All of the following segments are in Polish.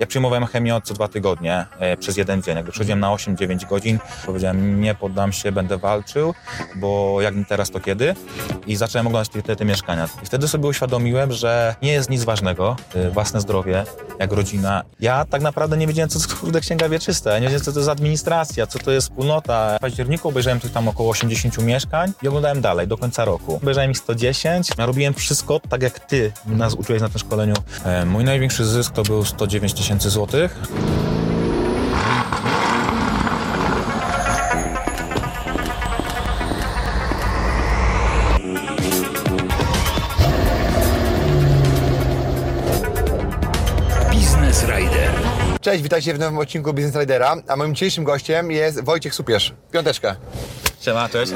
Ja przyjmowałem chemię co dwa tygodnie e, przez jeden dzień. Jakby przychodziłem na 8-9 godzin, powiedziałem nie poddam się, będę walczył, bo jak nie teraz, to kiedy? I zacząłem oglądać te, te, te mieszkania. I wtedy sobie uświadomiłem, że nie jest nic ważnego, e, własne zdrowie, jak rodzina. Ja tak naprawdę nie wiedziałem, co to kurde księga wieczysta. Nie wiedziałem, co to jest administracja, co to jest wspólnota. W październiku obejrzałem tych tam około 80 mieszkań i oglądałem dalej, do końca roku. Obejrzałem ich 110. Ja robiłem wszystko tak, jak ty nas uczyłeś na tym szkoleniu. E, mój największy zysk to był 109 tysięcy złotych. Business Rider. Cześć, witajcie w nowym odcinku Business Ridera, a moim dzisiejszym gościem jest Wojciech Supierz. Piąteczka. Siema, cześć.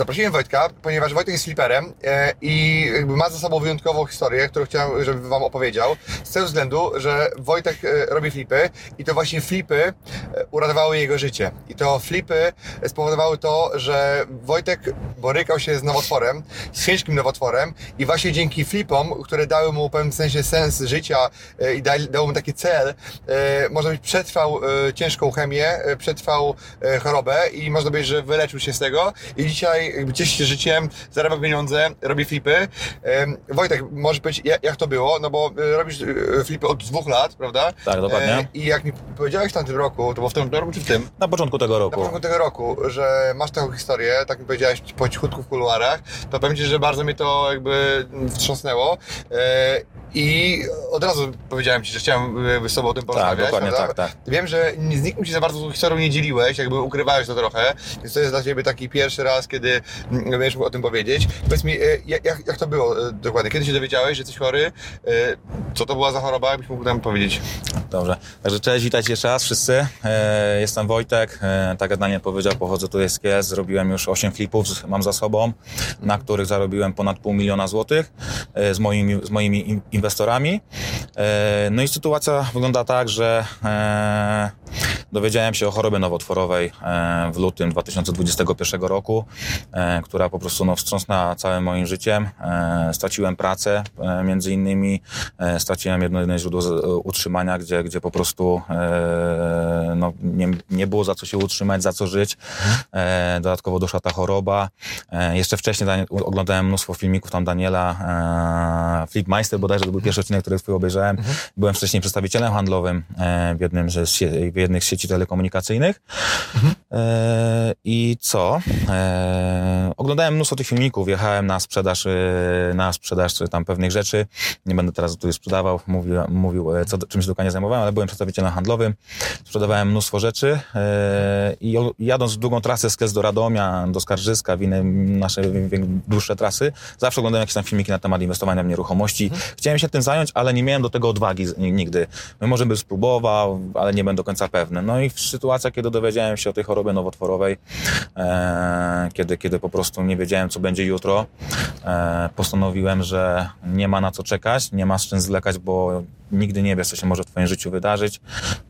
Zaprosiłem Wojtka, ponieważ Wojtek jest fliperem e, i ma za sobą wyjątkową historię, którą chciałem, żeby Wam opowiedział. Z tego względu, że Wojtek e, robi flipy i to właśnie flipy e, uratowały jego życie. I to flipy spowodowały to, że Wojtek borykał się z nowotworem, z ciężkim nowotworem i właśnie dzięki flipom, które dały mu w pewnym sensie sens życia i dały mu taki cel, można być przetrwał ciężką chemię, przetrwał chorobę i można powiedzieć, że wyleczył się z tego i dzisiaj jakby cieszy się życiem, zarabia pieniądze, robi flipy. Wojtek, możesz powiedzieć, jak, to było? No bo e, robisz e, flipy od dwóch lat, prawda? Tak, dokładnie. E, I jak mi powiedziałeś w tamtym roku, to było w tym roku czy w tym? Na początku tego Na roku. początku tego roku, że masz taką historię, tak mi powiedziałeś po cichutku w kuluarach, to powiem Ci, że bardzo mnie to jakby wstrząsnęło i od razu powiedziałem Ci, że chciałem z Tobą o tym porozmawiać. dokładnie prawda? tak, tak. Wiem, że z nikim Ci za bardzo tą historią nie dzieliłeś, jakby ukrywałeś to trochę, więc to jest dla Ciebie taki pierwszy raz, kiedy mm, będziesz mógł o tym powiedzieć. Powiedz mi, e, jak, jak to było e, dokładnie? Kiedy się dowiedziałeś, że jesteś chory? E, Co to była za choroba, jakbyś mógł nam powiedzieć? Dobrze. Także cześć, witajcie jeszcze raz wszyscy. Jestem Wojtek. Tak jak Daniel powiedział, pochodzę tutaj z Kielc. Zrobiłem już 8 flipów, mam za sobą, na których zarobiłem ponad pół miliona złotych z moimi, z moimi inwestorami. E, no i sytuacja wygląda tak, że e, dowiedziałem się o chorobie nowotworowej e, w lutym 2021 roku, która po prostu no, wstrząsnęła całym moim życiem. Straciłem pracę, między innymi straciłem jedno, jedno źródło utrzymania, gdzie, gdzie po prostu no, nie, nie było za co się utrzymać, za co żyć. Dodatkowo doszła ta choroba. Jeszcze wcześniej oglądałem mnóstwo filmików tam Daniela, Flipmeister bodajże, to był pierwszy odcinek, który twój obejrzałem. Byłem wcześniej przedstawicielem handlowym e, w, jednym z, w jednych z sieci telekomunikacyjnych. E, I co? E, oglądałem mnóstwo tych filmików, jechałem na sprzedaż, e, na sprzedaż tam pewnych rzeczy. Nie będę teraz tutaj sprzedawał, mówił, mówił e, co, czym się dokładnie zajmowałem, ale byłem przedstawicielem handlowym. Sprzedawałem mnóstwo rzeczy e, i jadąc długą trasę z Kielc do Radomia, do Skarżyska, w inne nasze dłuższe trasy, zawsze oglądałem jakieś tam filmiki na temat inwestowania w nieruchomości. Chciałem się tym zająć, ale nie miałem do tego odwagi nigdy. No, może bym spróbował, ale nie byłem do końca pewny. No i w sytuacja, kiedy dowiedziałem się o tej nowotworowej, e, kiedy, kiedy po prostu nie wiedziałem, co będzie jutro, e, postanowiłem, że nie ma na co czekać, nie ma z czym zwlekać, bo nigdy nie wiesz, co się może w twoim życiu wydarzyć.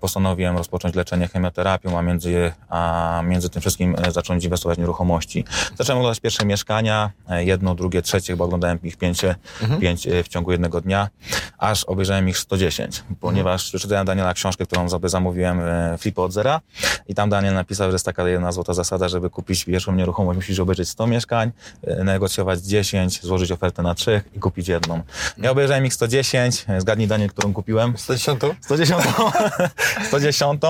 Postanowiłem rozpocząć leczenie chemioterapią, a między, a między tym wszystkim e, zacząć inwestować w nieruchomości. Zacząłem oglądać pierwsze mieszkania, e, jedno, drugie, trzecie, bo oglądałem ich pięć, e, pięć e, w ciągu jednego dnia, aż obejrzałem ich 110, ponieważ przeczytałem Daniela książkę, którą sobie zamówiłem, Flipy od zera i tam Daniel napisał, że jest taka jedna złota zasada, żeby kupić pierwszą nieruchomość, musisz obejrzeć 100 mieszkań, negocjować 10, złożyć ofertę na trzech i kupić jedną. Ja obejrzałem ich 110, e, zgadnij Daniel, którą kupiłem. 110? 110. 110.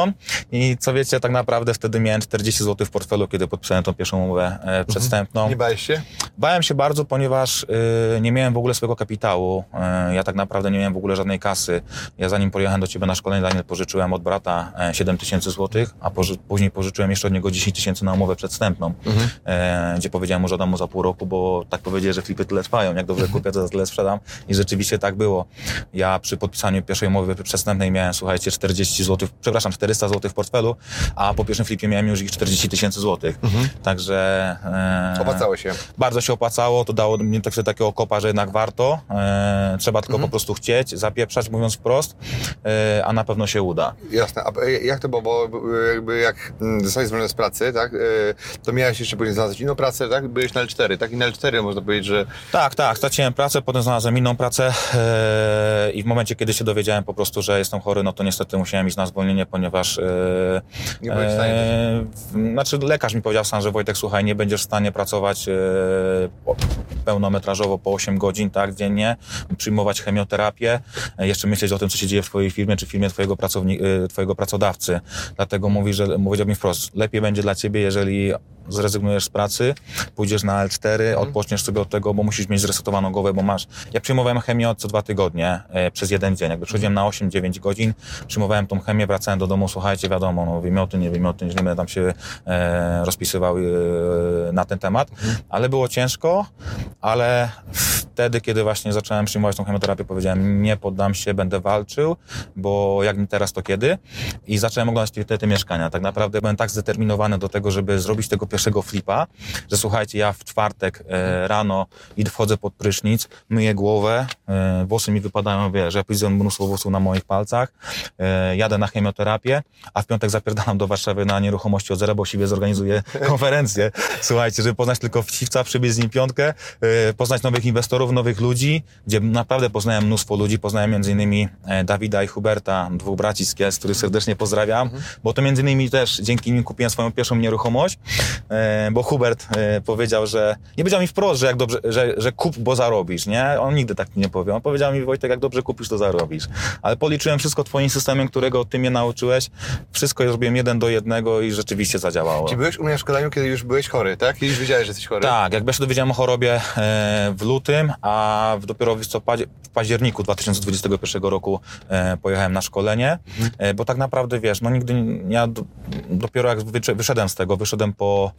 I co wiecie, tak naprawdę wtedy miałem 40 zł w portfelu, kiedy podpisałem tą pierwszą umowę e, przedstępną. Nie bałeś się? Bałem się bardzo, ponieważ y, nie miałem w ogóle swojego kapitału. Y, ja tak naprawdę nie miałem w ogóle żadnej kasy. Ja zanim pojechałem do ciebie na szkolenie, Daniel, pożyczyłem od brata e, 7 tysięcy złotych, a poży, później pożyczyłem jeszcze od niego 10 tysięcy na umowę przedwstępną, e, gdzie powiedziałem mu, że dam mu za pół roku, bo tak powiedzieli, że flipy tyle trwają. Jak dobrze kupię, to za tyle sprzedam. I rzeczywiście tak było. Ja przy podpisaniu pierwszej umowy przedwstępnej miałem, słuchajcie, 40 zł, przepraszam, 400 zł w portfelu, a po pierwszym flipie miałem już ich 40 tysięcy złotych. Także... E, Opłacało się. bardzo się opłacało, to dało mi tak takiego kopa, że jednak warto. E, trzeba tylko po prostu chcieć, zapieprzać, mówiąc wprost, e, a na pewno się uda. Jasne. A e, jak to było? Bo jakby jak mm, zostałeś zwolniony z pracy, tak, e, to miałeś jeszcze później znaleźć inną pracę, tak? Byłeś na L4, tak? I na L4 można powiedzieć, że Tak, tak, straciłem pracę, potem znalazłem inną pracę e, i w momencie, kiedy się dowiedziałem po prostu, że jestem chory, no to niestety musiałem iść na zwolnienie, ponieważ e, Nie byłeś w stanie w- znaczy lekarz mi powiedział sam, że Wojtek, słuchaj, nie będziesz w stanie pracować e, po- pełnometrażowo po 8 godzin, tak, dziennie, przyjmować chemioterapię, e, jeszcze myśleć o tym, co się dzieje w twojej firmie, czy w firmie twojego, pracowni- e, twojego pracodawcy. Dlatego mówi, że powiedział mi wprost, lepiej będzie dla ciebie, jeżeli zrezygnujesz z pracy, pójdziesz na L4, odpoczniesz sobie od tego, bo musisz mieć zresetowaną głowę, bo masz... Ja przyjmowałem chemię co dwa tygodnie e, przez jeden dzień. Jakby przychodziłem na 8-9 godzin, przyjmowałem tą chemię, wracałem do domu, słuchajcie, wiadomo, no, nie wymioty, nie będę tam się e, rozpisywał e, na ten temat, ale było ciężko, ale wtedy, kiedy właśnie zacząłem przyjmować tą chemioterapię, powiedziałem, nie poddam się, będę walczył, bo jak nie teraz, to kiedy? I zacząłem oglądać te, te, te mieszkania. Tak naprawdę byłem tak zdeterminowany do tego, żeby zrobić tego pierwszego flipa, że słuchajcie, ja w czwartek e, rano i wchodzę pod prysznic, myję głowę, e, włosy mi wypadają, wiesz, ja widzę mnóstwo włosów na moich palcach, e, jadę na chemioterapię, a w piątek zapierdalam do Warszawy na nieruchomości od zera, bo siebie zorganizuję konferencję. Słuchajcie, żeby poznać tylko wciwca, przybiec z nim piątkę, e, poznać nowych inwestorów, nowych ludzi, gdzie naprawdę poznałem mnóstwo ludzi, poznałem między innymi e, Dawida i Huberta, dwóch braci z Kielc, których serdecznie pozdrawiam, bo to między innymi też dzięki nim kupiłem swoją pierwszą nieruchomość, e, bo Hubert powiedział, że nie powiedział mi wprost, że jak dobrze, że, że kup, bo zarobisz, nie? On nigdy tak nie powie. On powiedział mi, Wojtek, jak dobrze kupisz, to zarobisz. Ale policzyłem wszystko twoim systemem, którego ty mnie nauczyłeś. Wszystko zrobiłem jeden do jednego i rzeczywiście zadziałało. Czy byłeś u mnie na szkoleniu, kiedy już byłeś chory, tak? Kiedy już wiedziałeś, że jesteś chory? Tak, jakby ja się dowiedziałem o chorobie e, w lutym, a w, dopiero w, listopadzie, w październiku 2021 roku e, pojechałem na szkolenie, e, bo tak naprawdę wiesz, no nigdy, ja do, dopiero jak wyszedłem z tego, wyszedłem po,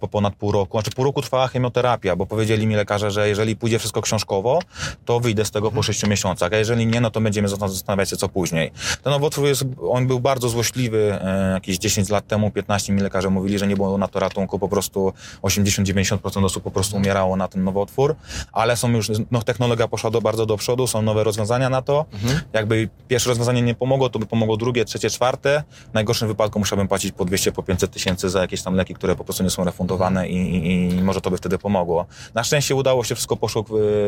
po ponad pół roku, znaczy pół roku trwała chemioterapia, bo powiedzieli mi lekarze, że jeżeli pójdzie wszystko książkowo, to wyjdę z tego po sześciu miesiącach, a jeżeli nie, no to będziemy zastan- zastanawiać się co później. Ten nowotwór jest, on był bardzo złośliwy, e, jakieś 10 lat temu, 15 mi lekarze mówili, że nie było na to ratunku, po prostu 80-90% osób po prostu umierało na ten nowotwór, ale są już, no technologia poszła do, bardzo do przodu, są nowe rozwiązania na to. Jakby pierwsze rozwiązanie nie pomogło, to by pomogło drugie, trzecie, czwarte. W najgorszym wypadku musiałbym płacić po 200, po 500 tysięcy za jakieś tam leki, które po prostu nie są refundowane i, i, i może to by wtedy pomogło. Na szczęście udało się, wszystko poszło,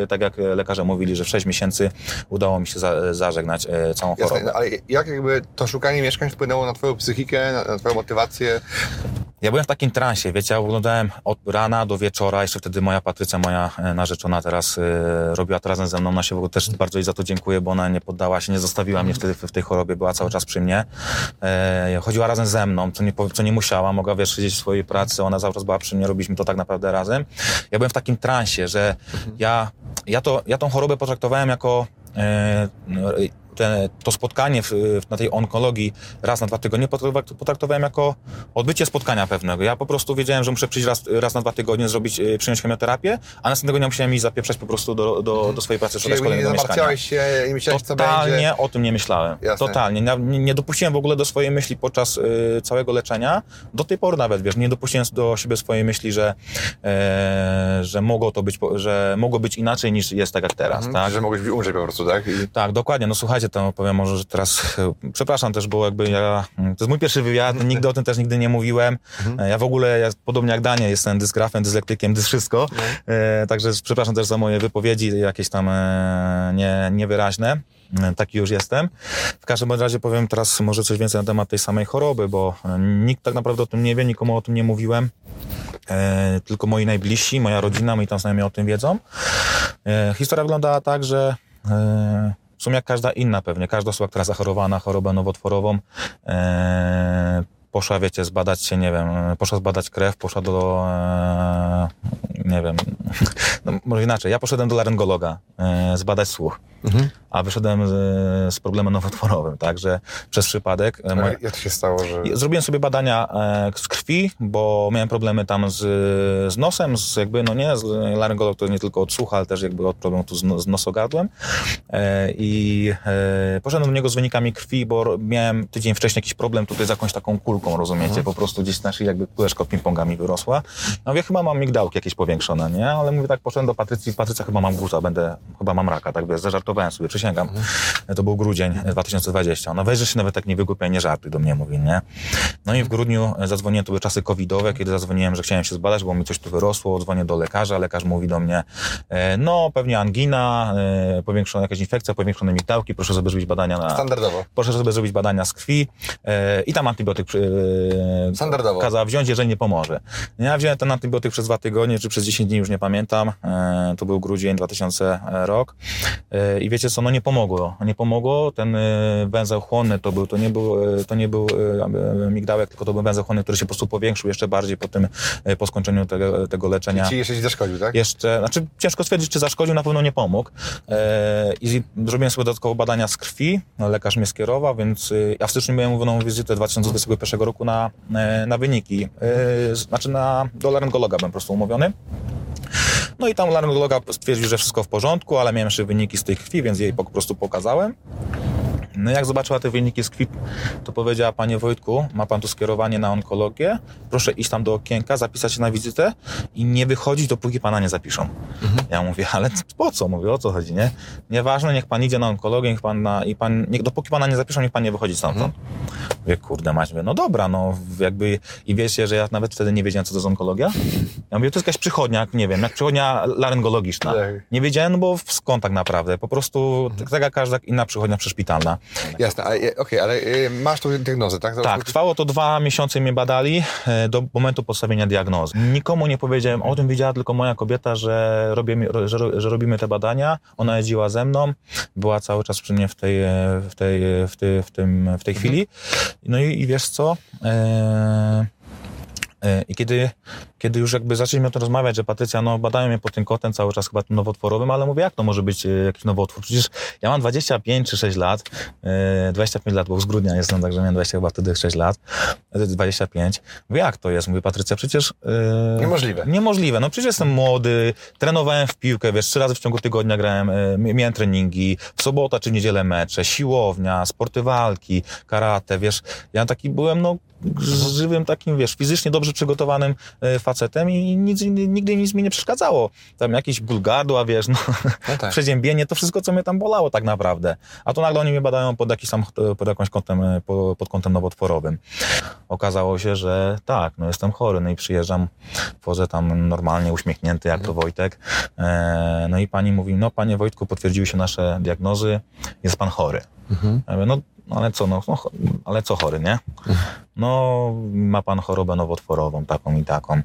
tak jak lekarze mówili, że w 6 miesięcy udało mi się za, zażegnać e, całą chorobę. Jasne, ale jak jakby to szukanie mieszkań wpłynęło na twoją psychikę, twoją motywację? Ja byłem w takim transie, wiecie, ja oglądałem od rana do wieczora, jeszcze wtedy moja Patrycja, moja e, narzeczona teraz e, robiła to razem ze mną na siebie, też bardzo jej za to dziękuję, bo ona nie poddała się, nie zostawiła mnie wtedy w, w tej chorobie, była cały czas przy mnie. E, chodziła razem ze mną, co nie, co nie musiała, mogła wiesz, siedzieć w swojej pracy, ona cały czas była przy mnie, robiliśmy to tak naprawdę razem. Ja byłem w takim transie, że ja, ja, to, ja tą chorobę potraktowałem jako no, te, to spotkanie w, na tej onkologii raz na dwa tygodnie potrak- potraktowałem jako odbycie spotkania pewnego. Ja po prostu wiedziałem, że muszę przyjść raz, raz na dwa tygodnie, zrobić, e, przyjąć chemioterapię, a następnego dnia musiałem iść zapieprzać po prostu do, do, do swojej pracy, szukać jakby nie kolejnego mieszkania. się, nie myślałeś, co będzie? Totalnie o tym nie myślałem. Jasne. Totalnie. Nie, nie nie dopuściłem w ogóle do swojej myśli podczas y, całego leczenia. Do tej pory nawet, wiesz, nie dopuściłem do siebie swojej myśli, że, e, że mogło to być, że mogło być inaczej niż jest tak jak teraz, Mhm, tak? Że mogłeś umrzeć po prostu, tak? I... Tak, dokładnie. No słuchajcie, to powiem może, że teraz, przepraszam też, bo jakby ja, to jest mój pierwszy wywiad, nigdy o tym też nigdy nie mówiłem. E, Ja w ogóle, ja, podobnie jak Danie, jestem dysgrafem, dyslektykiem, dys wszystko. E, także przepraszam też za moje wypowiedzi, jakieś tam e, nie, niewyraźne. E, Taki już jestem. W każdym razie powiem teraz może coś więcej na temat tej samej choroby, bo e, nikt tak naprawdę o tym nie wie, nikomu o tym nie mówiłem. E, tylko moi najbliżsi, moja rodzina, moi tam znajomi o tym wiedzą. E, historia wyglądała tak, że e, w sumie jak każda inna pewnie, każda osoba, która zachorowała na chorobę nowotworową, e, poszła, wiecie, zbadać się, nie wiem, poszła zbadać krew, poszła do, e, nie wiem, No, może inaczej, ja poszedłem do laryngologa e, zbadać słuch, a wyszedłem z, z problemem nowotworowym, także przez przypadek... E, moja- Jak to się stało, że... Zrobiłem sobie badania e, z krwi, bo miałem problemy tam z, z nosem, z jakby, no nie, z laryngolog to nie tylko od słucha, ale też jakby od problemu tu z, no- z nosogardłem. E, I e, poszedłem do niego z wynikami krwi, bo miałem tydzień wcześniej jakiś problem tutaj z jakąś taką kulką, rozumiecie, po prostu gdzieś na szyi jakby kuleczka od ping-ponga mi wyrosła. No mówię, chyba mam migdałki jakieś powiększone, nie? Ale mówię tak, poszedłem do Patrycji, Patrycja, chyba mam guza, będę, chyba mam raka, tak wiesz, zażartowałem sobie, przysięgam. To był grudzień 2020. No weź, że się nawet tak nie wygłupiaj, nie żartuj do mnie, mówi, nie? No i w grudniu zadzwoniłem, to były czasy covidowe, kiedy zadzwoniłem, że chciałem się zbadać, bo mi coś tu wyrosło, dzwonię do lekarza, lekarz mówi do mnie, e, no pewnie angina, e, powiększona jakaś infekcja, powiększone migdałki, proszę sobie zrobić badania na... Standardowo. Proszę sobie zrobić badania z krwi e, i tam antybiotyk e, Standardowo. kazała wziąć, jeżeli nie pomoże. Ja wziąłem ten antybiotyk przez dwa tygodnie, czy przez 10 dni, już nie pamiętam. E, to był grudzień 2000 rok. E, I wiecie co, no nie pomogło. Nie pomogło. Ten e, węzeł chłonny to był, to nie był, to nie był migdałek, tylko to był węzeł chłonny, który się po prostu powiększył jeszcze bardziej po tym, po skończeniu tego, tego leczenia. Ci jeszcze ci zaszkodził, tak? Jeszcze, znaczy ciężko stwierdzić, czy zaszkodził, na pewno nie pomógł. I zrobiłem sobie dodatkowo badania z krwi, no, lekarz mnie skierował, więc ja w styczniu miałem umówioną wizytę 2021 roku na, e, na wyniki. E, znaczy na, do laryngologa byłem po prostu umówiony. No i tam laryngologa stwierdził, że wszystko w porządku, ale miałem jeszcze wyniki z tej krwi, więc jej po prostu pokazałem. No jak zobaczyła te wyniki z krwi, to powiedziała, panie Wojtku, ma pan tu skierowanie na onkologię, proszę iść tam do okienka, zapisać się na wizytę i nie wychodzić, dopóki pana nie zapiszą. Ja mówię, ale po co? Mówię, o co chodzi, nie? Nieważne, niech pan idzie na onkologię, niech pan na, i pan, niech, dopóki pana nie zapiszą, niech pan nie wychodzi stamtąd. Mówię, kurde mać, mówię, no dobra, no jakby, i wiecie, że ja nawet wtedy nie wiedziałem, co to jest onkologia? Ja mówię, to jest jakaś przychodnia, jak nie wiem, jak przychodnia laryngologiczna. Tak. Nie wiedziałem, no bo skąd tak naprawdę, po prostu tak jak każda inna przychodnia przyszpitalna. Jasne, e, okej, ale e, masz tu diagnozę, tak? Tak, trwało to dwa miesiące mnie badali e, do momentu postawienia diagnozy. Nikomu nie powiedziałem o tym, wiedziała tylko moja kobieta, że, robimy, że, że robimy te badania. Ona jeździła ze mną, była cały czas przy mnie w tej, w tej, w tej, w tym, w tej chwili. No i, i wiesz co? E, I kiedy, kiedy już jakby zaczęliśmy o tym rozmawiać, że Patrycja, no badają mnie pod tym kotem cały czas chyba tym nowotworowym, ale mówię, jak to może być e, jakiś nowotwór? Przecież ja mam 25 czy 6 lat, e, 25 lat, bo z grudnia jestem, także miałem 20 chyba wtedy 6 lat, e, 25. Mówię, jak to jest? Mówię, Patrycja, przecież... e, Niemożliwe. Niemożliwe, no przecież jestem młody, trenowałem w piłkę, wiesz, trzy razy w ciągu tygodnia grałem, e, miałem treningi, w sobotę czy niedzielę mecze, siłownia, sporty walki, karate, wiesz, ja taki byłem, no, żywym takim, wiesz, fizycznie dobrze przygotowanym e, facetem i nic, nigdy nic mi nie przeszkadzało. Tam jakieś ból gardła, wiesz, no, No tak. przeziębienie, to wszystko, co mnie tam bolało tak naprawdę. A tu nagle oni mnie badają pod, jakiś tam, pod jakimś kątem, e, po- pod kątem nowotworowym. Okazało się, że tak, no jestem chory, no i przyjeżdżam, wchodzę tam normalnie uśmiechnięty, jak to Wojtek. E, no i pani mówi, no panie Wojtku, potwierdziły się nasze diagnozy, jest pan chory. No no ale co, no, no, ale co chory, nie? No, ma pan chorobę nowotworową, taką i taką.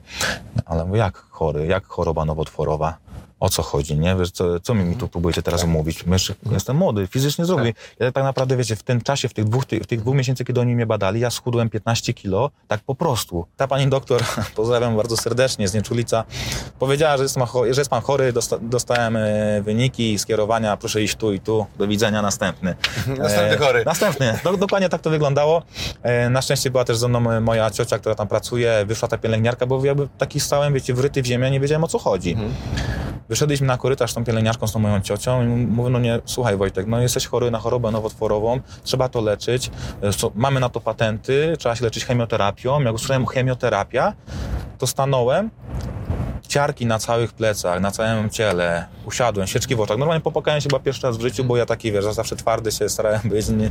Ale jak chory, jak choroba nowotworowa? O co chodzi, nie? Wiesz, co, co mi, mi tu próbujecie teraz umówić? Jeszcze, jestem młody, fizycznie zdrowy. Ja tak naprawdę, wiecie, w tym czasie, w tych dwóch, w tych dwóch miesięcy, kiedy oni mnie badali, ja schudłem 15 kilo, tak po prostu. Ta pani doktor, pozdrawiam bardzo serdecznie, z Nieczulica, powiedziała, że jest, że jest pan chory, dosta, dostałem e, wyniki, skierowania, proszę iść tu i tu, do widzenia, następny. Następny chory. Następny. Do, dokładnie tak to wyglądało. E, na szczęście była też ze mną e, moja ciocia, która tam pracuje, wyszła ta pielęgniarka, bo ja taki stałem, wiecie, wryty w ziemię, nie wiedziałem o co chodzi. Wyszedliśmy na korytarz z tą pielęgniarką, z tą moją ciocią i mówię, no nie, słuchaj Wojtek, no jesteś chory na chorobę nowotworową, trzeba to leczyć, e, mamy na to patenty, trzeba się leczyć chemioterapią. Jak usłyszałem chemioterapia, to stanąłem, ciarki na całych plecach, na całym ciele, usiadłem, świeczki w oczach. Normalnie popłakałem się chyba pierwszy raz w życiu, bo ja taki, wiesz, zawsze twardy się starałem być, nie,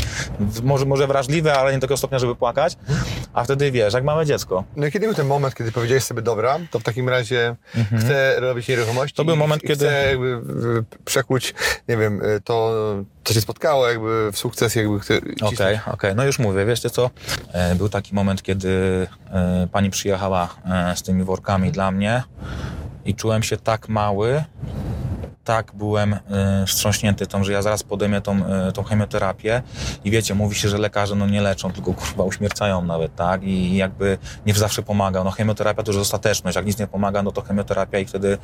może, może wrażliwy, ale nie do takiego stopnia, żeby płakać. A wtedy, wiesz, jak małe dziecko. No i kiedy był ten moment, kiedy powiedziałeś sobie, dobra, to w takim razie chcę robić nieruchomości. Mhm. To był moment, i kiedy- Chcę jakby przekuć, nie wiem, to, co się spotkało jakby w sukces, jakby. Okej, okej, no już mówię, wiecie co, e, był taki moment, kiedy e, pani przyjechała e, z tymi workami dla mnie i czułem się tak mały, tak byłem y, wstrząśnięty tą, że ja zaraz podejmę tą, y, tą chemioterapię i wiecie, mówi się, że lekarze no nie leczą, tylko kurwa uśmiercają nawet, tak? I jakby nie zawsze pomaga. No chemioterapia to już ostateczność, jak nic nie pomaga, no to chemioterapia i wtedy y,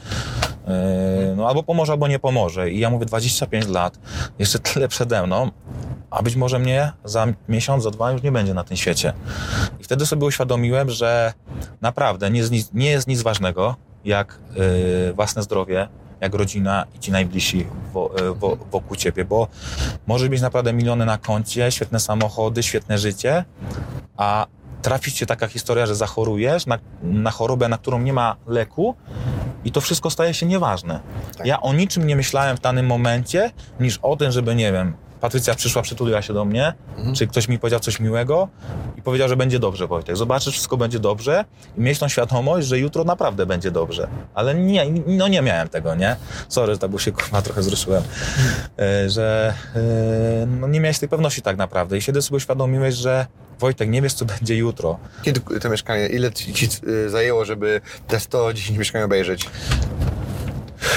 no albo pomoże, albo nie pomoże. I ja mówię 25 lat, jeszcze tyle przede mną, a być może mnie za miesiąc, za dwa już nie będzie na tym świecie. I wtedy sobie uświadomiłem, że naprawdę nie jest nic, nie jest nic ważnego, jak własne zdrowie, jak rodzina i ci najbliżsi wo, y, wo, wokół ciebie, bo może mieć naprawdę miliony na koncie, świetne samochody, świetne życie, a trafi cię taka historia, że zachorujesz na, na chorobę, na którą nie ma leku i to wszystko staje się nieważne. Tak. Ja o niczym nie myślałem w danym momencie, niż o tym, żeby, nie wiem, Patrycja przyszła, przytuliła się do mnie, czy ktoś mi powiedział coś miłego i powiedział, że będzie dobrze, Wojtek. Zobaczysz, wszystko będzie dobrze i mieć tą świadomość, że jutro naprawdę będzie dobrze. Ale nie, no nie miałem tego, nie? Sorry, że tak bo się kurwa trochę wzruszyłem. E, że e, no nie miałeś tej pewności tak naprawdę i wtedy sobie uświadomiłeś, że Wojtek, nie wiesz, co będzie jutro. Kiedy to mieszkanie, ile ci, ci y, zajęło, żeby te 110 mieszkań obejrzeć?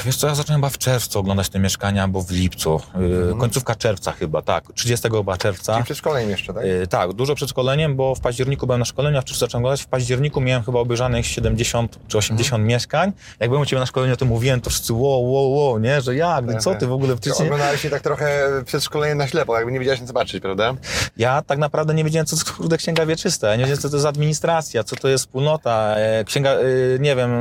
Wiesz co, ja zacząłem chyba w czerwcu oglądać te mieszkania, albo w lipcu. Yy, końcówka czerwca chyba, tak. 30 chyba czerwca. Czyli przed szkoleniem jeszcze, tak? Yy, tak, dużo przed szkoleniem, bo w październiku byłem na szkoleniu, a w czerwcu zacząłem oglądać. W październiku miałem chyba obejrzanych 70 czy 80 mieszkań. Jak byłem u Ciebie na szkoleniu, to mówiłem, to wszyscy wow, wow, wow, nie? Że jak, co Ty w ogóle tydzień... Oglądałeś się tak trochę przed szkoleniem na ślepo, jakby nie wiedziałeś nic zobaczyć, prawda? Ja tak naprawdę nie wiedziałem, co to jest kurde księga wieczysta. Ja nie wiedziałem, co to jest administracja, co to jest wspólnota, e, księga, e, nie wiem,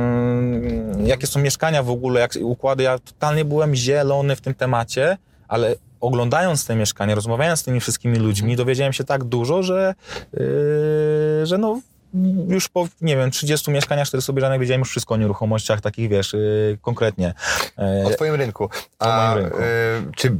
jakie są mieszkania w ogóle, jak układy. Ja totalnie byłem zielony w tym temacie, ale oglądając te mieszkania, rozmawiając z tymi wszystkimi ludźmi, dowiedziałem się tak dużo, że, yy, że no już po, nie wiem, 30 mieszkaniach, 400 obejrzanych wiedziałem już wszystko o nieruchomościach takich, wiesz, yy, konkretnie. E, O twoim rynku. O moim rynku. y, czy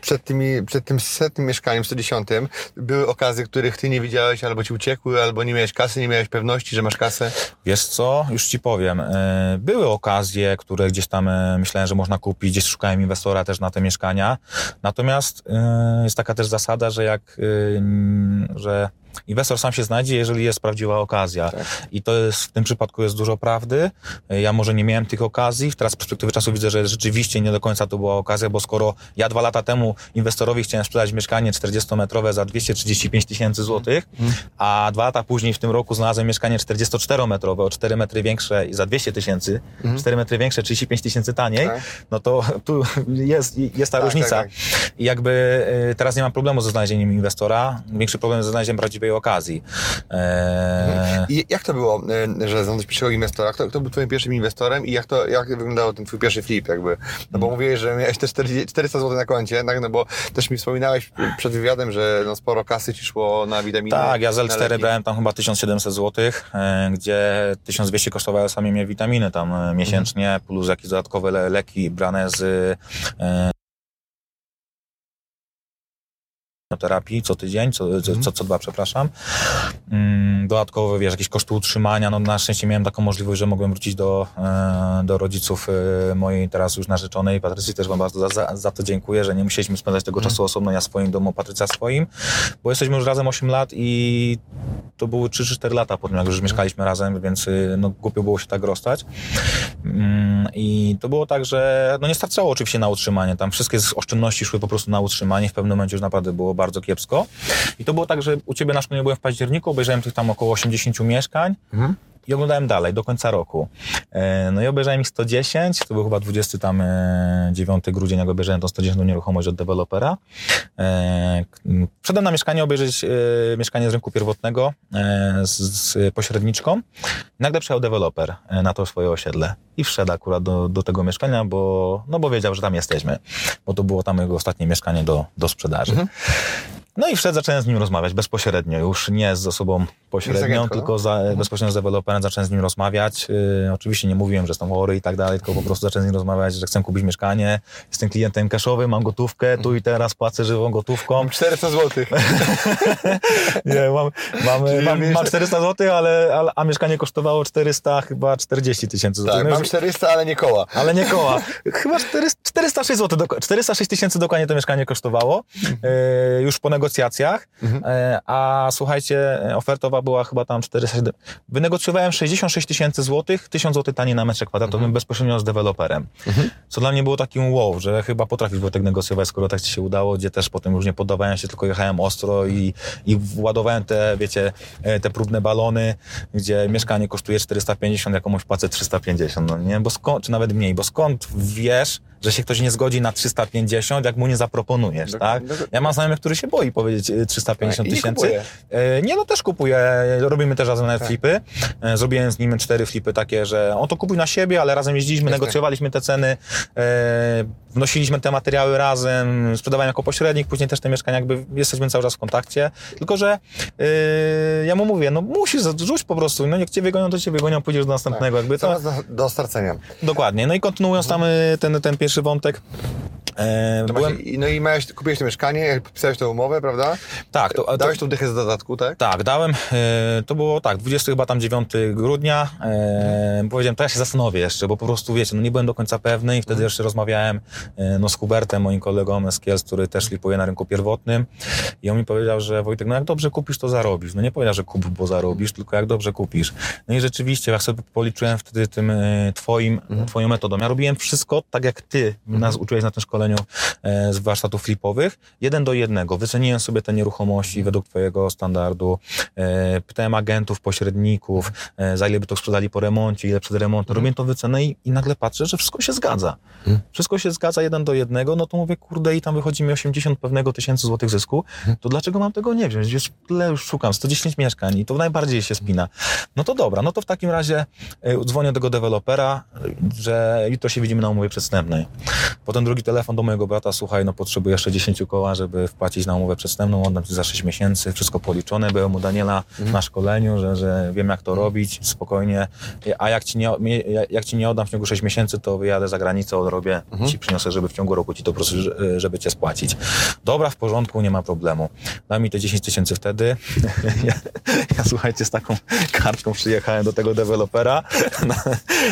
przed, tymi, przed tym setnym mieszkaniem, 110, były okazje, których ty nie widziałeś, albo ci uciekły, albo nie miałeś kasy, nie miałeś pewności, że masz kasę? Wiesz co, już ci powiem. e, Były okazje, które gdzieś tam e, myślałem, że można kupić, gdzieś szukałem inwestora też na te mieszkania. Natomiast e, jest taka też zasada, że jak, e, że inwestor sam się znajdzie, jeżeli jest prawdziwa okazja. I to jest, w tym przypadku jest dużo prawdy. Ja może nie miałem tych okazji. Teraz z perspektywy czasu widzę, że rzeczywiście nie do końca to była okazja, bo skoro ja dwa lata temu inwestorowi chciałem sprzedać mieszkanie 40-metrowe za 235 tysięcy złotych, a dwa lata później w tym roku znalazłem mieszkanie 44-metrowe o 4 metry większe i za 200 tysięcy, 4 metry większe, 35 tysięcy taniej, Tak. no to tu jest, jest ta Tak, różnica. tak, I jakby y, teraz nie mam problemu ze znalezieniem inwestora, większy problem ze znalezieniem okazji. Eee, I jak to było, y, że znalazłeś pierwszego inwestora? Kto, kto był twoim pierwszym inwestorem i jak to, jak wyglądał ten twój pierwszy flip jakby? No bo mówiłeś, że miałeś te 40 400 zł na koncie, tak? No bo też mi wspominałeś przed wywiadem, że no sporo kasy ci szło na witaminy. Tak, ja z na L4 leki. brałem tam chyba 1700 zł, e, gdzie 1200 kosztowały sami mnie witaminy tam e, miesięcznie, plus jakieś dodatkowe le leki brane z terapii co tydzień, co, co, co, co dwa, przepraszam. Mm, Dodatkowo, wiesz, jakieś koszty utrzymania, no na szczęście miałem taką możliwość, że mogłem wrócić do, e, do rodziców e, mojej teraz już narzeczonej, Patrycji, też wam bardzo za, za, za to dziękuję, że nie musieliśmy spędzać tego czasu osobno, ja swoim domu, Patrycja swoim, bo jesteśmy już razem 8 lat i to były 3 czy 4 lata po tym, jak już mieszkaliśmy razem, więc y, no, głupio było się tak rozstać. Mm, I to było tak, że no nie starczało oczywiście na utrzymanie. Tam wszystkie oszczędności szły po prostu na utrzymanie. W pewnym momencie już naprawdę było bardzo kiepsko. I to było tak, że u ciebie na szkoleniu byłem w październiku, obejrzałem tych tam około 80 mieszkań. I oglądałem dalej, do końca roku. E, No i obejrzałem ich 110, to był chyba 20 tam e, 9 grudzień, jak obejrzałem tą 110 nieruchomość od dewelopera. E, k- m, Wszedłem na mieszkanie obejrzeć mieszkanie z rynku pierwotnego z, pośredniczką. Nagle przyjechał deweloper na to swoje osiedle i wszedł akurat do, do tego mieszkania, bo, no bo wiedział, że tam jesteśmy, bo to było tam jego ostatnie mieszkanie do, do sprzedaży. No i wszedł, zacząłem z nim rozmawiać bezpośrednio, już nie z osobą pośrednią, no? tylko za, bezpośrednio z deweloperem zacząłem z nim rozmawiać. Yy, oczywiście nie mówiłem, że jestem chory i tak dalej, tylko po prostu zacząłem z nim rozmawiać, że chcę kupić mieszkanie, jestem klientem cashowym, mam gotówkę, tu i teraz płacę żywą gotówką. 400 zł. Nie, mam, mam, mam, mam 400 zł, ale, ale, a mieszkanie kosztowało 400 chyba 40 tysięcy złotych. Tak, No mam już- 400, ale nie koła. ale nie koła. Chyba 400 406 zł, 406 tysięcy dokładnie to mieszkanie kosztowało. E, już po negocjacji negocjacjach, e, a słuchajcie, ofertowa była chyba tam 400. Wynegocjowałem 66 tysięcy złotych, 1000 złotych taniej na metr kwadratowy bezpośrednio z deweloperem. Co dla mnie było takim wow, że chyba potrafisz Wojtek negocjować, skoro tak ci się udało, gdzie też potem już nie poddawałem się, tylko jechałem ostro i, i władowałem te, wiecie, e, te próbne balony, gdzie mieszkanie kosztuje 450, ja komuś płacę 350, no nie? Bo skąd, czy nawet mniej, bo skąd wiesz, że się ktoś nie zgodzi na 350, jak mu nie zaproponujesz, Dok- tak? dok- Ja mam znajomych, który się boi powiedzieć e, 350 Tak, i nie tysięcy. kupuje. E, Nie, no też kupuję. Robimy też razem nawet flipy. E, Zrobiłem z nim cztery flipy takie, że on to kupuj na siebie, ale razem jeździliśmy, Jasne. negocjowaliśmy te ceny, wnosiliśmy te materiały razem, sprzedawałem jako pośrednik, później też te mieszkania jakby jesteśmy cały czas w kontakcie. Tylko, że ja mu mówię, no musisz, rzuć po prostu, no jak cię wygonią, to cię wygonią, pójdziesz do następnego. Jakby to, do, do stracenia. dokładnie. No i kontynuując tam ten, ten pierwszy wątek, e, No, byłem... właśnie, no i miałeś, kupiłeś to mieszkanie, pisałeś tę umowę, prawda? Tak, to, to, Dałeś tą dychę z dodatku, tak? Tak, dałem. E, to było tak, 20 chyba tam 9 grudnia. E, Powiedziałem, to ja się zastanowię jeszcze, bo po prostu wiecie, no nie byłem do końca pewny i wtedy jeszcze rozmawiałem no, z Hubertem, moim kolegą z Kielc, który też flipuje na rynku pierwotnym. I on mi powiedział, że Wojtek, no jak dobrze kupisz, to zarobisz. No nie powiedział, że kup, bo zarobisz, tylko jak dobrze kupisz. No i rzeczywiście, jak sobie policzyłem wtedy tym twoim, twoją metodą. Ja robiłem wszystko tak, jak ty nas uczyłeś na tym szkoleniu e, z warsztatów flipowych. Jeden do jednego. Wyceniłem sobie te nieruchomości według twojego standardu. E, pytałem agentów, pośredników, e, za ile by to sprzedali po remoncie, ile przed remontem. Robiłem tą wycenę i, i nagle patrzę, że wszystko się zgadza. Wszystko się zgadza jeden do jednego, no to mówię, kurde, i tam wychodzi mi 80 pewnego tysięcy złotych zysku, to dlaczego mam tego nie wziąć? Już tyle już szukam, 110 mieszkań i to najbardziej się spina. No to dobra, no to w takim razie e, dzwonię do tego dewelopera, e, że jutro się widzimy na umowie przedstępnej. Potem drugi telefon do mojego brata, słuchaj, no potrzebuję jeszcze 10 koła, żeby wpłacić na umowę przedstępną, oddam ci za 6 miesięcy, wszystko policzone, byłem u Daniela na szkoleniu, że, że wiem jak to robić, spokojnie, a jak ci, nie, jak ci nie oddam w ciągu 6 miesięcy, to wyjadę za granicę, odrobię, ci przyniosę, żeby w ciągu roku ci to po prostu, że- żeby cię spłacić. Dobra, w porządku, nie ma problemu. Daj mi te 10 tysięcy wtedy. ja, ja, słuchajcie, z taką kartką przyjechałem do tego dewelopera, na,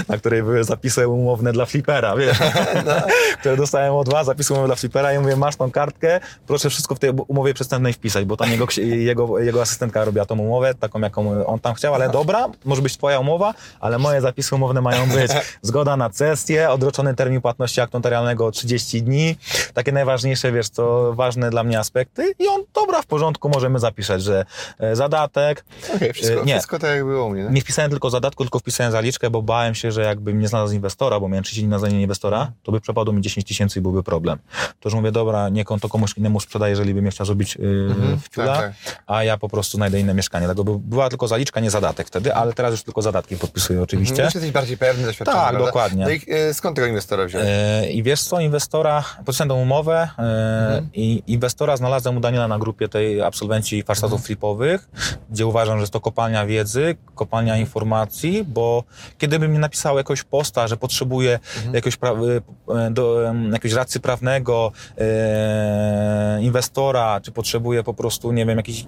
na której były zapisy umowne dla flipera, wiesz, które dostałem od was, zapisy umowne dla flipera i mówię, masz tą kartkę, proszę wszystko w tej umowie przedstępnej wpisać, bo tam jego, jego, jego asystentka robiła tą umowę, taką jaką on tam chciał, ale dobra, może być twoja umowa, ale moje zapisy umowne mają być zgoda na cesję, odroczony termin płatności aktu notarialnego o 30 dni, takie najważniejsze, wiesz co, ważne dla mnie aspekty i on, dobra, w porządku, możemy zapisać, że e, zadatek, Okej, wszystko, E, nie. wszystko tak jak było u mnie. Nie wpisałem tylko zadatku, tylko wpisałem zaliczkę, bo bałem się, że jakbym nie znalazł inwestora, bo miałem 30 dni na znalezienie inwestora, to by przepadło mi 10 tysięcy i byłby problem. To już mówię, dobra, niech on to komuś innemu sprzedaje, jeżeli by mnie chciał zrobić yy, w ciula, tak, a ja po prostu znajdę inne mieszkanie. Dlatego by- była tylko zaliczka, nie zadatek wtedy, ale teraz już tylko zadatki podpisuję oczywiście. Już jesteś bardziej pewny, doświadczony, Tak, prawda? dokładnie. No i e, skąd tego inwestora wziąłeś? E, I wiesz co, inwestora, podpisałem tą umowę e, i inwestora znalazłem u Daniela na grupie tej absolwenci warsztatów flipowych, gdzie uważam, że jest to kopalnia wiedzy, kopalnia informacji, bo kiedy by mi napisał jakoś posta, że potrzebuje jakiegoś, pra- e, do, em, jakiegoś radcy prawnego, e, inwestora, czy potrzebuje po prostu, nie wiem, jakiejś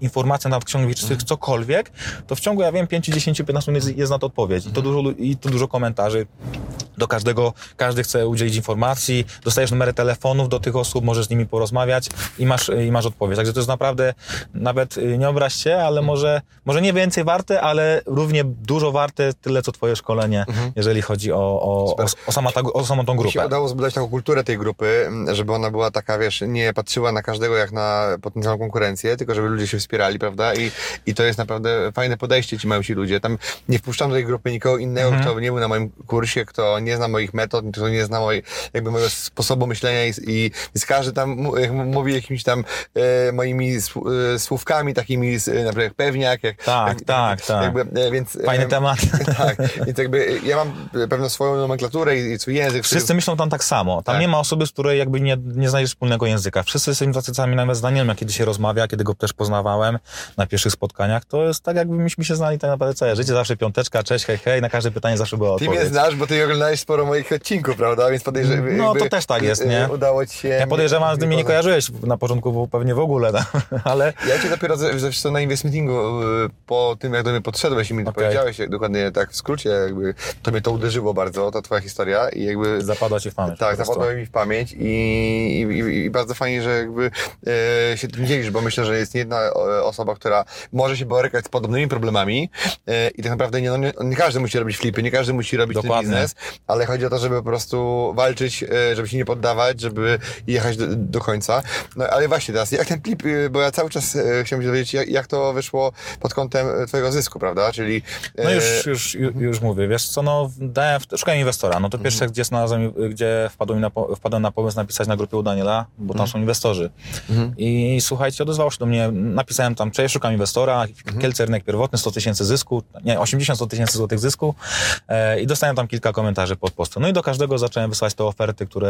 informacji na ksiąg wieczystych, cokolwiek, to w ciągu, ja wiem, 5, 10, 15 minut jest, jest na to odpowiedź. I to dużo, lu- i to dużo komentarzy. Do każdego, każdy chce udzielić informacji, dostajesz numery telefonów do tych osób, możesz z nimi porozmawiać i masz, i masz odpowiedź. Także to jest naprawdę, nawet y, nie obraź się, ale może, może nie więcej warte, ale równie dużo warte tyle, co twoje szkolenie, jeżeli chodzi o, o, o, o, sama ta, o samą tą Mi się grupę. udało zbudować taką kulturę tej grupy, żeby ona była taka, wiesz, nie patrzyła na każdego jak na potencjalną konkurencję, tylko żeby ludzie się wspierali, prawda? I, i to jest naprawdę fajne podejście ci mają ci ludzie. Tam nie wpuszczam do tej grupy nikogo innego, Mhm. kto nie był na moim kursie, kto nie zna moich metod, kto nie zna mojej, jakby mojego sposobu myślenia i, i więc każdy tam mówi jakimiś tam e, moimi e, słówkami takimi, z, na przykład jak pewniak, jak, Tak, jak, tak, tak. Jakby, e, więc, Fajny e, temat. Tak, więc jakby ja mam pewną swoją nomenklaturę i, i swój język. Wszyscy myślą tam tak samo. Tam Tak. nie ma osoby, z której jakby nie, nie znajdziesz wspólnego języka. Wszyscy jesteśmy tacy sami, nawet z Danielem, jak kiedy się rozmawia, kiedy go też poznawałem, poznałem na pierwszych spotkaniach, to jest tak jakby myśmy się znali tak naprawdę całe życie, zawsze piąteczka, cześć, hej, hej, na każde pytanie zawsze była Ty odpowiedź. mnie znasz, bo ty oglądałeś sporo moich odcinków, prawda? Więc podejrzewam. No, to też tak jest, nie? Udało ci się. Ja podejrzewam, że ty mnie nie kojarzyłeś na początku bo pewnie w ogóle, no, ale Ja cię dopiero ze- zresztą na invest meetingu y, po tym, jak do mnie podszedłeś i mi Okej. powiedziałeś, dokładnie tak w skrócie, jakby to mnie to uderzyło bardzo, ta twoja historia i jakby... zapadła ci w pamięć. Tak, zapadło mi w pamięć i, i, i, bardzo fajnie, że jakby e, się tym dzielisz, bo myślę, że jest nie jedna e, osoba, która może się borykać z podobnymi problemami e, i tak naprawdę nie, no, nie, nie każdy musi robić flipy, nie każdy musi robić ten Dokładnie. biznes, ale chodzi o to, żeby po prostu walczyć, e, żeby się nie poddawać, żeby jechać do, do końca. No ale właśnie teraz, jak ten flip, e, bo ja cały czas e, chciałem się dowiedzieć, jak, jak to wyszło pod kątem e, twojego zysku, prawda? Czyli... e, No już, już, już, już mówię, wiesz co, no dałem, szukałem inwestora, no to pierwsze, gdzie znalazłem, gdzie wpadłem na, wpadłem na pomysł napisać na grupie u Daniela, bo tam są inwestorzy. I słuchajcie, odezwał się do mnie, napisałem tam, cześć, szukam inwestora, Kielce rynek pierwotny, 100 tysięcy zysku, nie, 80-100 tysięcy złotych zysku e, i dostałem tam kilka komentarzy pod postem. No i do każdego zacząłem wysłać te oferty, które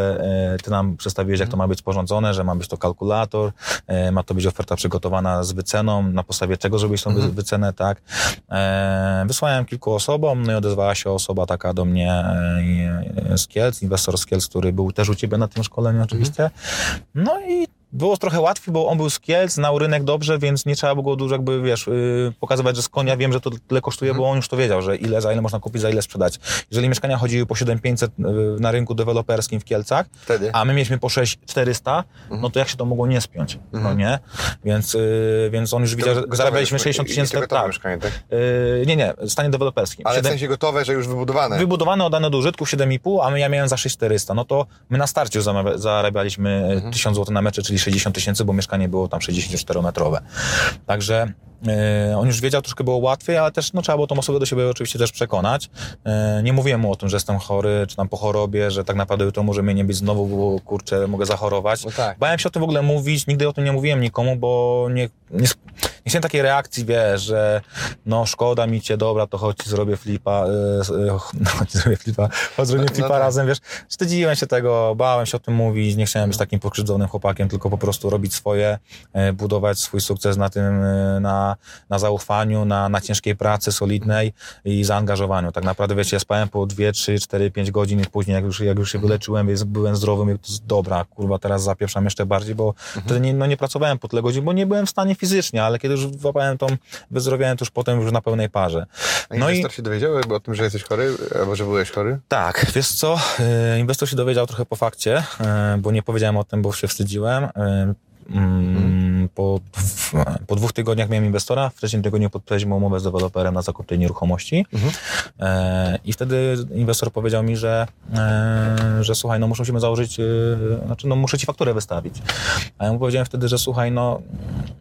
e, ty nam przedstawiłeś, jak to ma być sporządzone, że ma być to kalkulator, e, ma to być oferta przygotowana z wyceną, na podstawie czego zrobić tą wy- wycenę, tak. E, wysłałem kilku osobom, no i odezwała się osoba taka do mnie e, z Kielc, inwestor z Kielc, który był też u ciebie na tym szkoleniu oczywiście. No i było trochę łatwiej, bo on był z Kielc, znał rynek dobrze, więc nie trzeba było dużo jakby, wiesz, yy, pokazywać, że z konia wiem, że to tyle kosztuje, bo on już to wiedział, że ile, za ile można kupić, za ile sprzedać. Jeżeli mieszkania chodziły po 7500 yy, na rynku deweloperskim w Kielcach, Wtedy. a my mieliśmy po 6400, no to jak się to mogło nie spiąć, no nie? Więc, yy, więc on już widział, że zarabialiśmy mieszkanie. 60 I- i tysięcy, to tak. mieszkanie, tak? Yy, nie, nie, w stanie deweloperskim. Ale w Siedem- sensie gotowe, że już wybudowane. wybudowane, oddane do użytku 7,5, a my ja miałem za 6400. No to my na starcie już zarabialiśmy Mhm. 1000 zł na mecze, czyli 60 tysięcy, bo mieszkanie było tam 64-metrowe. Także on już wiedział, troszkę było łatwiej, ale też no, trzeba było tą osobę do siebie oczywiście też przekonać. E, nie mówiłem mu o tym, że jestem chory, czy tam po chorobie, że tak naprawdę jutro może mnie nie być znowu, bo kurczę, mogę zachorować. No tak. Bałem się o tym w ogóle mówić, nigdy o tym nie mówiłem nikomu, bo nie, nie, nie chciałem takiej reakcji, wiesz, że no szkoda mi cię, dobra, to chodź zrobię flipa, no chodź zrobię flipa, chodź zrobimy No flipa tak. razem, wiesz. Wstydziłem się tego, bałem się o tym mówić, nie chciałem być takim pokrzywdzonym chłopakiem, tylko po prostu robić swoje, budować swój sukces na tym, yy, na, na zaufaniu, na, na ciężkiej pracy solidnej i zaangażowaniu. Tak naprawdę, wiecie, ja spałem po 2, 3, 4, 5 godzin i później, jak już, jak już się wyleczyłem, więc byłem zdrowy, mówię, to jest dobra, kurwa, teraz zapieprzam jeszcze bardziej, bo wtedy nie, no, nie pracowałem po tyle godzin, bo nie byłem w stanie fizycznie, ale kiedy już złapałem tą, wyzdrowiałem, to już potem już na pełnej parze. A No i inwestor się dowiedział o tym, że jesteś chory, albo że byłeś chory? tak, wiesz co, e, inwestor się dowiedział trochę po fakcie, e, bo nie powiedziałem o tym, bo się wstydziłem. E, mm, Po, po dwóch tygodniach miałem inwestora, w trzecim tygodniu podpisaliśmy umowę z deweloperem na zakup tej nieruchomości e, i wtedy inwestor powiedział mi, że, e, że słuchaj, no musimy założyć, e, znaczy no muszę ci fakturę wystawić. A ja mu powiedziałem wtedy, że słuchaj, no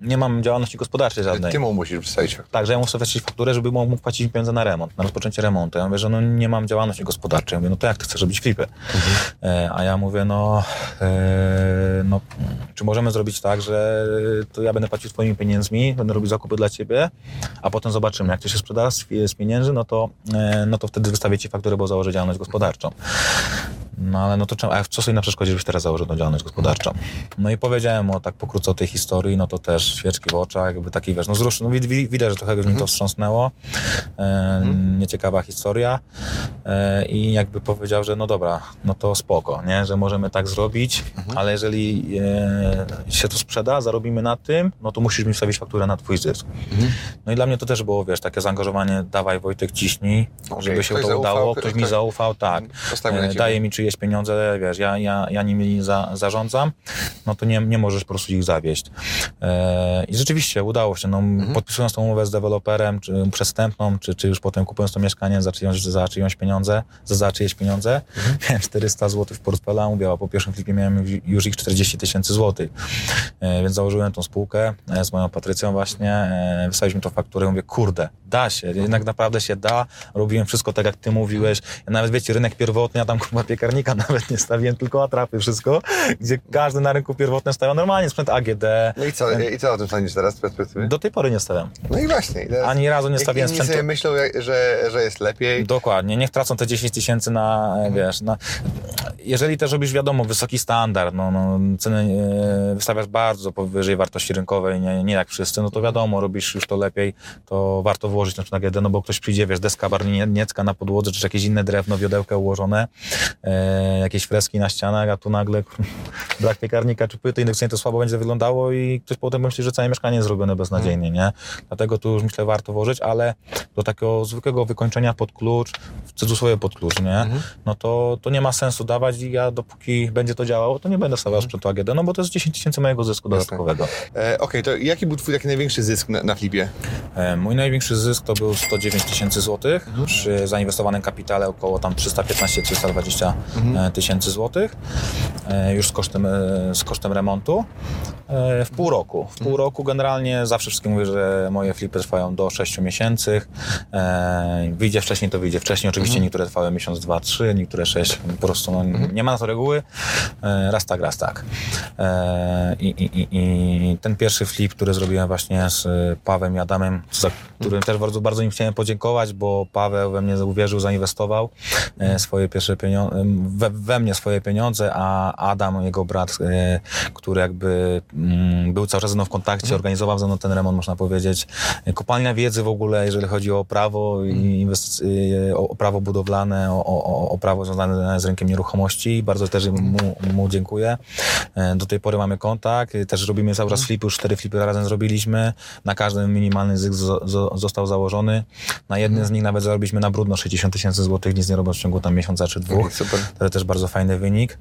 nie mam działalności gospodarczej żadnej. Ty mu musisz przedstawić fakturę. Tak, że ja muszę wrzucić fakturę, żeby mógł płacić pieniądze na remont, na rozpoczęcie remontu. Ja mówię, że no nie mam działalności gospodarczej. Ja mówię, no to jak ty chcesz robić flipy? E, a ja mówię, no, e, no, czy możemy zrobić tak, że to ja będę płacił twoimi pieniędzmi, będę robić zakupy dla ciebie, a potem zobaczymy, jak to się sprzeda z, z pieniędzy, no to, e, no to wtedy wystawię ci fakturę, bo założę działalność gospodarczą. No ale no to czemu, a co sobie na przeszkodzie, żebyś teraz założył tą działalność gospodarczą? No i powiedziałem o tak pokrótce o tej historii, no to też świeczki w oczach, jakby taki wiesz, no wzrusz, no wid- wi- widać, że trochę mnie to wstrząsnęło, e, nieciekawa historia. E, i jakby powiedział, że no dobra, no to spoko, nie, że możemy tak zrobić, ale jeżeli e, się to sprzeda, zarobimy na tym, no to musisz mi wstawić fakturę na twój zysk. No i dla mnie to też było, wiesz, takie zaangażowanie, dawaj Wojtek, ciśnij, Okej, żeby się ktoś to zaufał, udało, ktoś- ktoś mi ktoś- zaufał, tak, e, daje mi czyjeś pieniądze, wiesz, ja, ja, ja nimi za, zarządzam, no to nie, nie możesz po prostu ich zawieść. E, I rzeczywiście udało się, no, podpisując tą umowę z deweloperem, czy przestępną, czy, czy już potem kupując to mieszkanie za czyjąś, za czyjąś pieniądze, za, za czyjeś pieniądze, miałem 400 zł w portfela, mówię, a po pierwszym flipie miałem już ich 40 tysięcy złotych. E, więc założyłem tą spółkę e, z moją Patrycją właśnie, e, wysłaliśmy tą fakturę, mówię, kurde, da się, jednak naprawdę się da, robiłem wszystko tak, jak ty mówiłeś, ja nawet, wiecie, rynek pierwotny, ja tam kurwa piekarnika nawet nie stawiłem, tylko atrapy, wszystko, gdzie każdy na rynku pierwotnym stawiał normalnie sprzęt AGD, No i co, i co o tym sądzisz teraz z perspektywy? do tej pory nie stawiam. No i właśnie. teraz- Ani razu nie stawiałem sprzętu. sobie myślą, że, że jest lepiej. Dokładnie, niech tracą te 10 tysięcy na, e, wiesz, na... jeżeli też robisz, wiadomo, wysoki standard, no, no ceny e, wystawiasz bardzo powyżej wartości rynkowej, nie, nie jak wszyscy, no to wiadomo, robisz już to lepiej, to warto włożyć na przykład na GD, no bo ktoś przyjdzie, wiesz, deska barniecka na podłodze, czy jakieś inne drewno, wiodełka ułożone, e, jakieś freski na ścianach, a tu nagle brak piekarnika czy płyty indukcyjnej, to słabo będzie wyglądało i ktoś potem myśli, że całe mieszkanie jest zrobione beznadziejnie, nie? Dlatego tu już myślę warto włożyć, ale do takiego zwykłego wykończenia pod klucz, w cudzysłowie pod klucz, nie? No to, to nie ma sensu dawać i ja dopóki będzie to działało, to nie będę stawiał sprzętu AGD, no bo to jest 10 tysięcy mojego zysku dodatkowego. E, Okej, to jaki był twój taki największy zysk na, na flipie? E, Mój największy zysk to był 109 tysięcy złotych przy zainwestowanym kapitale około tam 315-320 e, tysięcy złotych e, już z kosztem, e, z kosztem remontu w pół roku. W pół roku generalnie zawsze wszystkim mówię, że moje flipy trwają do 6 miesięcy. Wyjdzie wcześniej, to wyjdzie wcześniej. Oczywiście niektóre trwały miesiąc, dwa, trzy, niektóre sześć. Po prostu no, nie ma na to reguły. Raz tak, raz tak. I, i, i, ten pierwszy flip, który zrobiłem właśnie z Pawem i Adamem, za którym też bardzo, bardzo im chciałem podziękować, bo Paweł we mnie uwierzył, zainwestował e, swoje pierwsze pieniądze, we, we mnie swoje pieniądze, a Adam, jego brat, e, który jakby mm, był cały czas ze mną w kontakcie, organizował ze mną ten remont, można powiedzieć. E, Kopalnia wiedzy w ogóle, jeżeli chodzi o prawo i e, o, prawo budowlane, o, o, o prawo związane z rynkiem nieruchomości. Bardzo też mu, mu dziękuję. Do tej pory mamy kontakt. Też robimy cały czas flipy, już cztery flipy razem zrobiliśmy. Na każdym minimalny zysk zo, zo, został założony. Na jednym z nich nawet zarobiliśmy na brudno 60 tysięcy złotych, nic nie robiąc w ciągu tam miesiąca czy dwóch. Super. To też bardzo fajny wynik.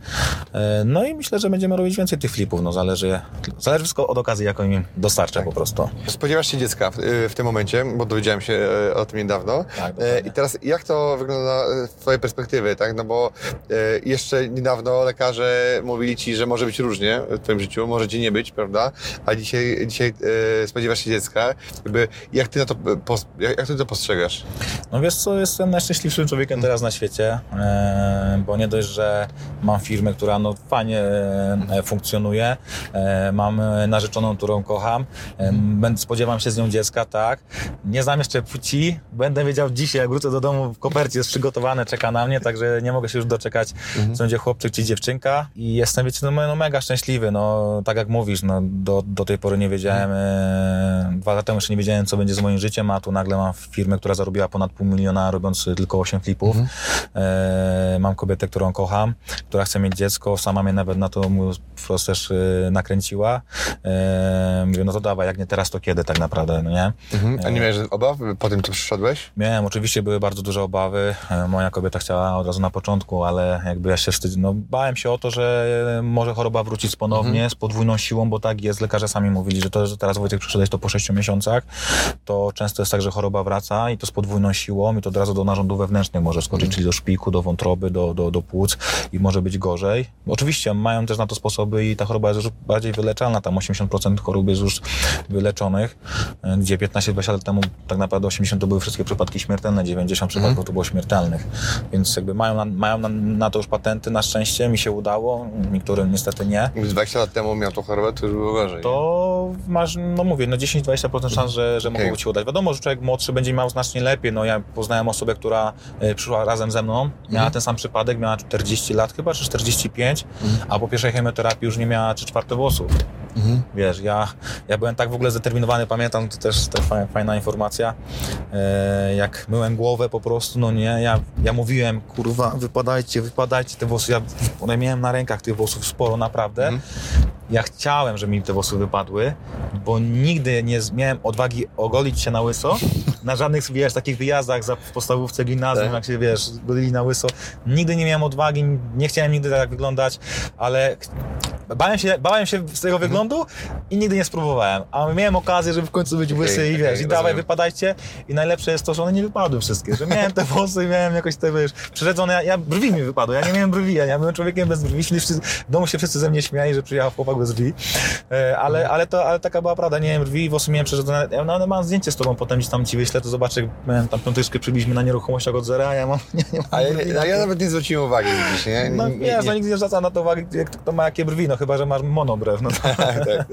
E, No i myślę, że będziemy robić więcej tych flipów. No zależy, zależy wszystko od okazji, jaką im dostarczę po prostu. Spodziewasz się dziecka w, y, w tym momencie, bo dowiedziałem się e, o tym niedawno. Tak, E. I teraz jak to wygląda z twojej perspektywy, tak? No bo jeszcze niedawno lekarze mówili ci, że może być różnie w twoim życiu, może ci nie być, prawda? A dzisiaj, dzisiaj spodziewasz się dziecka. Jakby, jak ty na to, jak, jak ty to postrzegasz? No wiesz co, jestem najszczęśliwszym człowiekiem teraz na świecie, e, bo nie dość, że mam firmę, która no fajnie e, funkcjonuje, e, mam narzeczoną, którą kocham, spodziewam się z nią dziecka, tak. Nie znam jeszcze płci, będę wiedział dzisiaj, jak wrócę do domu, w kopercie jest przygotowane, czeka na mnie, także nie mogę się już doczekać, czy będzie chłopczyk, czy dziewczynka i jestem, wiecie, no, no mega szczęśliwy, no tak jak mówisz, no do, do tej pory nie wiedziałem, dwa lata temu jeszcze nie wiedziałem, co będzie z moim życiem, a tu nagle mam firmę, która zarobiła ponad pół miliona, robiąc tylko 8 flipów. E, mam kobietę, którą kocham, która chce mieć dziecko, sama mnie nawet na to mu wprost też e, nakręciła. E, mówię, no to dawaj, jak nie teraz, to kiedy tak naprawdę, no nie? A nie miałeś obaw po tym, co przyszedłeś? Miałem, oczywiście były bardzo duże obawy. E, Moja kobieta chciała od razu na początku, ale jakby ja się wstydzi, no bałem się o to, że może choroba wrócić ponownie z podwójną siłą, bo tak jest. Lekarze sami mówili, że to, że teraz Wojtek przyszedłeś to po 6 miesiącach, to często jest tak, że choroba wraca i to z podwójną siłą i to od razu do narządów wewnętrznych może skoczyć, czyli do szpiku, do wątroby, do, do, do płuc i może być gorzej. Oczywiście mają też na to sposoby i ta choroba jest już bardziej wyleczalna, tam 80% chorób jest już wyleczonych, gdzie 15-20 lat temu tak naprawdę 80 to były wszystkie przypadki śmiertelne, 90 przypadków to było śmiertelnych, więc jakby mają, na, mają na, na to już patenty, na szczęście mi się udało, niektórym niestety nie. Jakbyś 20 lat temu miał tą chorobę, to już było gorzej. To masz, no mówię, no 10-20% szans, że, że Okej. mogło ci udać. Wiadomo, że człowiek młodszy będzie miał znacznie lepiej. No ja poznałem osobę, która e, przyszła razem ze mną, miała ten sam przypadek, miała 40 lat chyba, czy 45, a po pierwszej chemioterapii już nie miała 3 czwarte włosów. Wiesz, ja, ja byłem tak w ogóle zdeterminowany, pamiętam, to też to fajna, informacja, e, jak myłem głowę po prostu, no nie, ja, ja mówiłem, kurwa, wypadajcie, wypadajcie te włosy, ja one miałem na rękach tych włosów sporo, naprawdę. Ja chciałem, żeby mi te włosy wypadły, bo nigdy nie miałem odwagi ogolić się na łyso, na żadnych, wiesz, takich wyjazdach za, w podstawówce, gimnazjum, Tak. jak się, wiesz, golili na łyso. Nigdy nie miałem odwagi, nie chciałem nigdy tak wyglądać, ale bałem się, bałem się z tego wyglądu i nigdy nie spróbowałem. A miałem okazję, żeby w końcu być łysy Okej, i wiesz, okej, i dawaj, wypadajcie. I najlepsze jest to, że one nie wypadły wszystkie, że miałem te włosy i miałem jakoś te, wiesz, przyrzedzone, ja, ja brwi mi wypadły, ja nie miałem brwi, ja, ja byłem człowiekiem bez brwi, wszyscy, w domu się wszyscy ze mnie śmiali, że przyjechał chłopak bez brwi, e, ale, ale, to, ale taka była prawda, nie miałem brwi, włosy miałem przyrzedzone, ja no, mam zdjęcie z tobą, potem gdzieś tam ci wyślę, to zobaczę, jak miałem tam piąteczkę przybiliśmy na nieruchomościach od zera, a ja mam, nie, nie mam A ja, ja nawet nie zwróciłem uwagi, widzisz, nie? No Nie- wiesz, nie- no nigdy nie zwracam na to uwagi, jak kto ma jakie brwi. No no chyba, że masz monobrew, no to, tak, tak.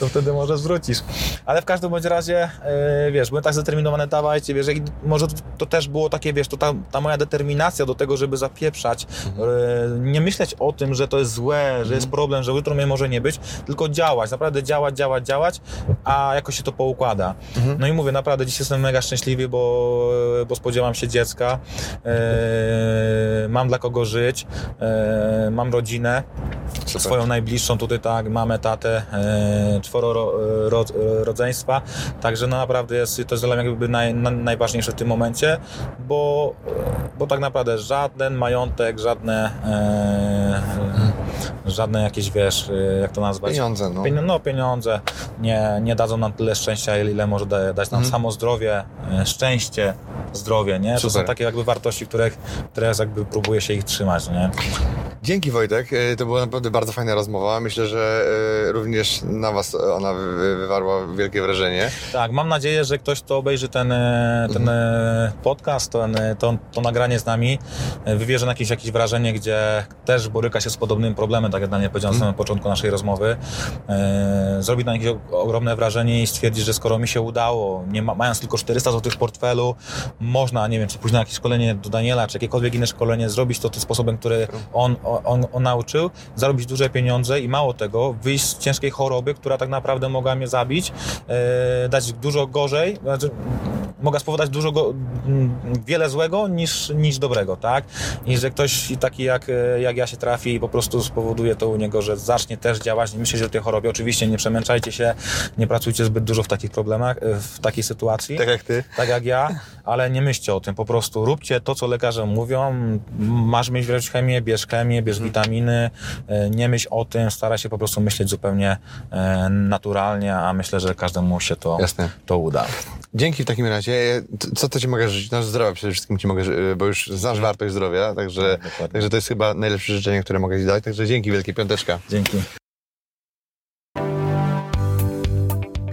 to wtedy może zwrócisz. Ale w każdym bądź razie, e, wiesz, byłem tak zdeterminowany, dawajcie, wiesz, i może to, też było takie, wiesz, to ta, ta moja determinacja do tego, żeby zapieprzać, e, nie myśleć o tym, że to jest złe, że jest problem, że jutro mnie może nie być, tylko działać, naprawdę działać, działać, działać, a jakoś się to poukłada. No i mówię, naprawdę dziś jestem mega szczęśliwy, bo, bo spodziewam się dziecka, e, mam dla kogo żyć, mam rodzinę, Super. swoją najbliższą tutaj, tak, mamę, tatę, e, czworo ro, ro, rodzeństwa, także no naprawdę jest, to mnie jakby naj, na, najważniejsze w tym momencie, bo, bo tak naprawdę żaden majątek, żadne e, żadne jakieś, wiesz, e, jak to nazwać? Pieniądze, no. No pieniądze nie, nie dadzą nam tyle szczęścia, ile może da, dać nam samo zdrowie, e, szczęście, zdrowie, nie? To Super. są takie jakby wartości, których, które jakby próbuję się ich trzymać, nie? Dzięki Wojtek, E, to była naprawdę bardzo fajna rozmowa. Myślę, że e, również na Was ona wy- wywarła wielkie wrażenie. Tak, mam nadzieję, że ktoś, kto obejrzy ten, e, ten e, podcast, ten, e, to, to nagranie z nami, e, wywierze na jakieś, jakieś wrażenie, gdzie też boryka się z podobnym problemem, tak jak Daniel powiedział na samym początku naszej rozmowy. E, zrobi na jakieś ogromne wrażenie i stwierdzi, że skoro mi się udało, nie ma, mając tylko 400 zł w portfelu, można, nie wiem, czy pójść na jakieś szkolenie do Daniela, czy jakiekolwiek inne szkolenie, zrobić to tym sposobem, który on, on, on nauczył, zarobić duże pieniądze i mało tego, wyjść z ciężkiej choroby, która tak naprawdę mogła mnie zabić, e, dać dużo gorzej, znaczy, mogła spowodować dużo go, m, wiele złego niż, niż dobrego, tak? I że ktoś taki jak, e, jak ja się trafi i po prostu spowoduje to u niego, że zacznie też działać, nie myśleć o tej chorobie. Oczywiście nie przemęczajcie się, nie pracujcie zbyt dużo w takich problemach, e, w takiej sytuacji Tak jak Ty. tak jak ja, ale nie myślcie o tym, po prostu róbcie to, co lekarze mówią, masz mieć wręcz chemię, bierz chemię, bierz witaminy, e, nie myśl o tym, stara się po prostu myśleć zupełnie e, naturalnie, a myślę, że każdemu się to, Jasne. to uda. Dzięki w takim razie. E, Co to Ci mogę życzyć? No zdrowia przede wszystkim Ci mogę bo już znasz wartość zdrowia, także, Dokładnie. także to jest chyba najlepsze życzenie, które mogę Ci dać. Także dzięki wielkie, piąteczka. Dzięki.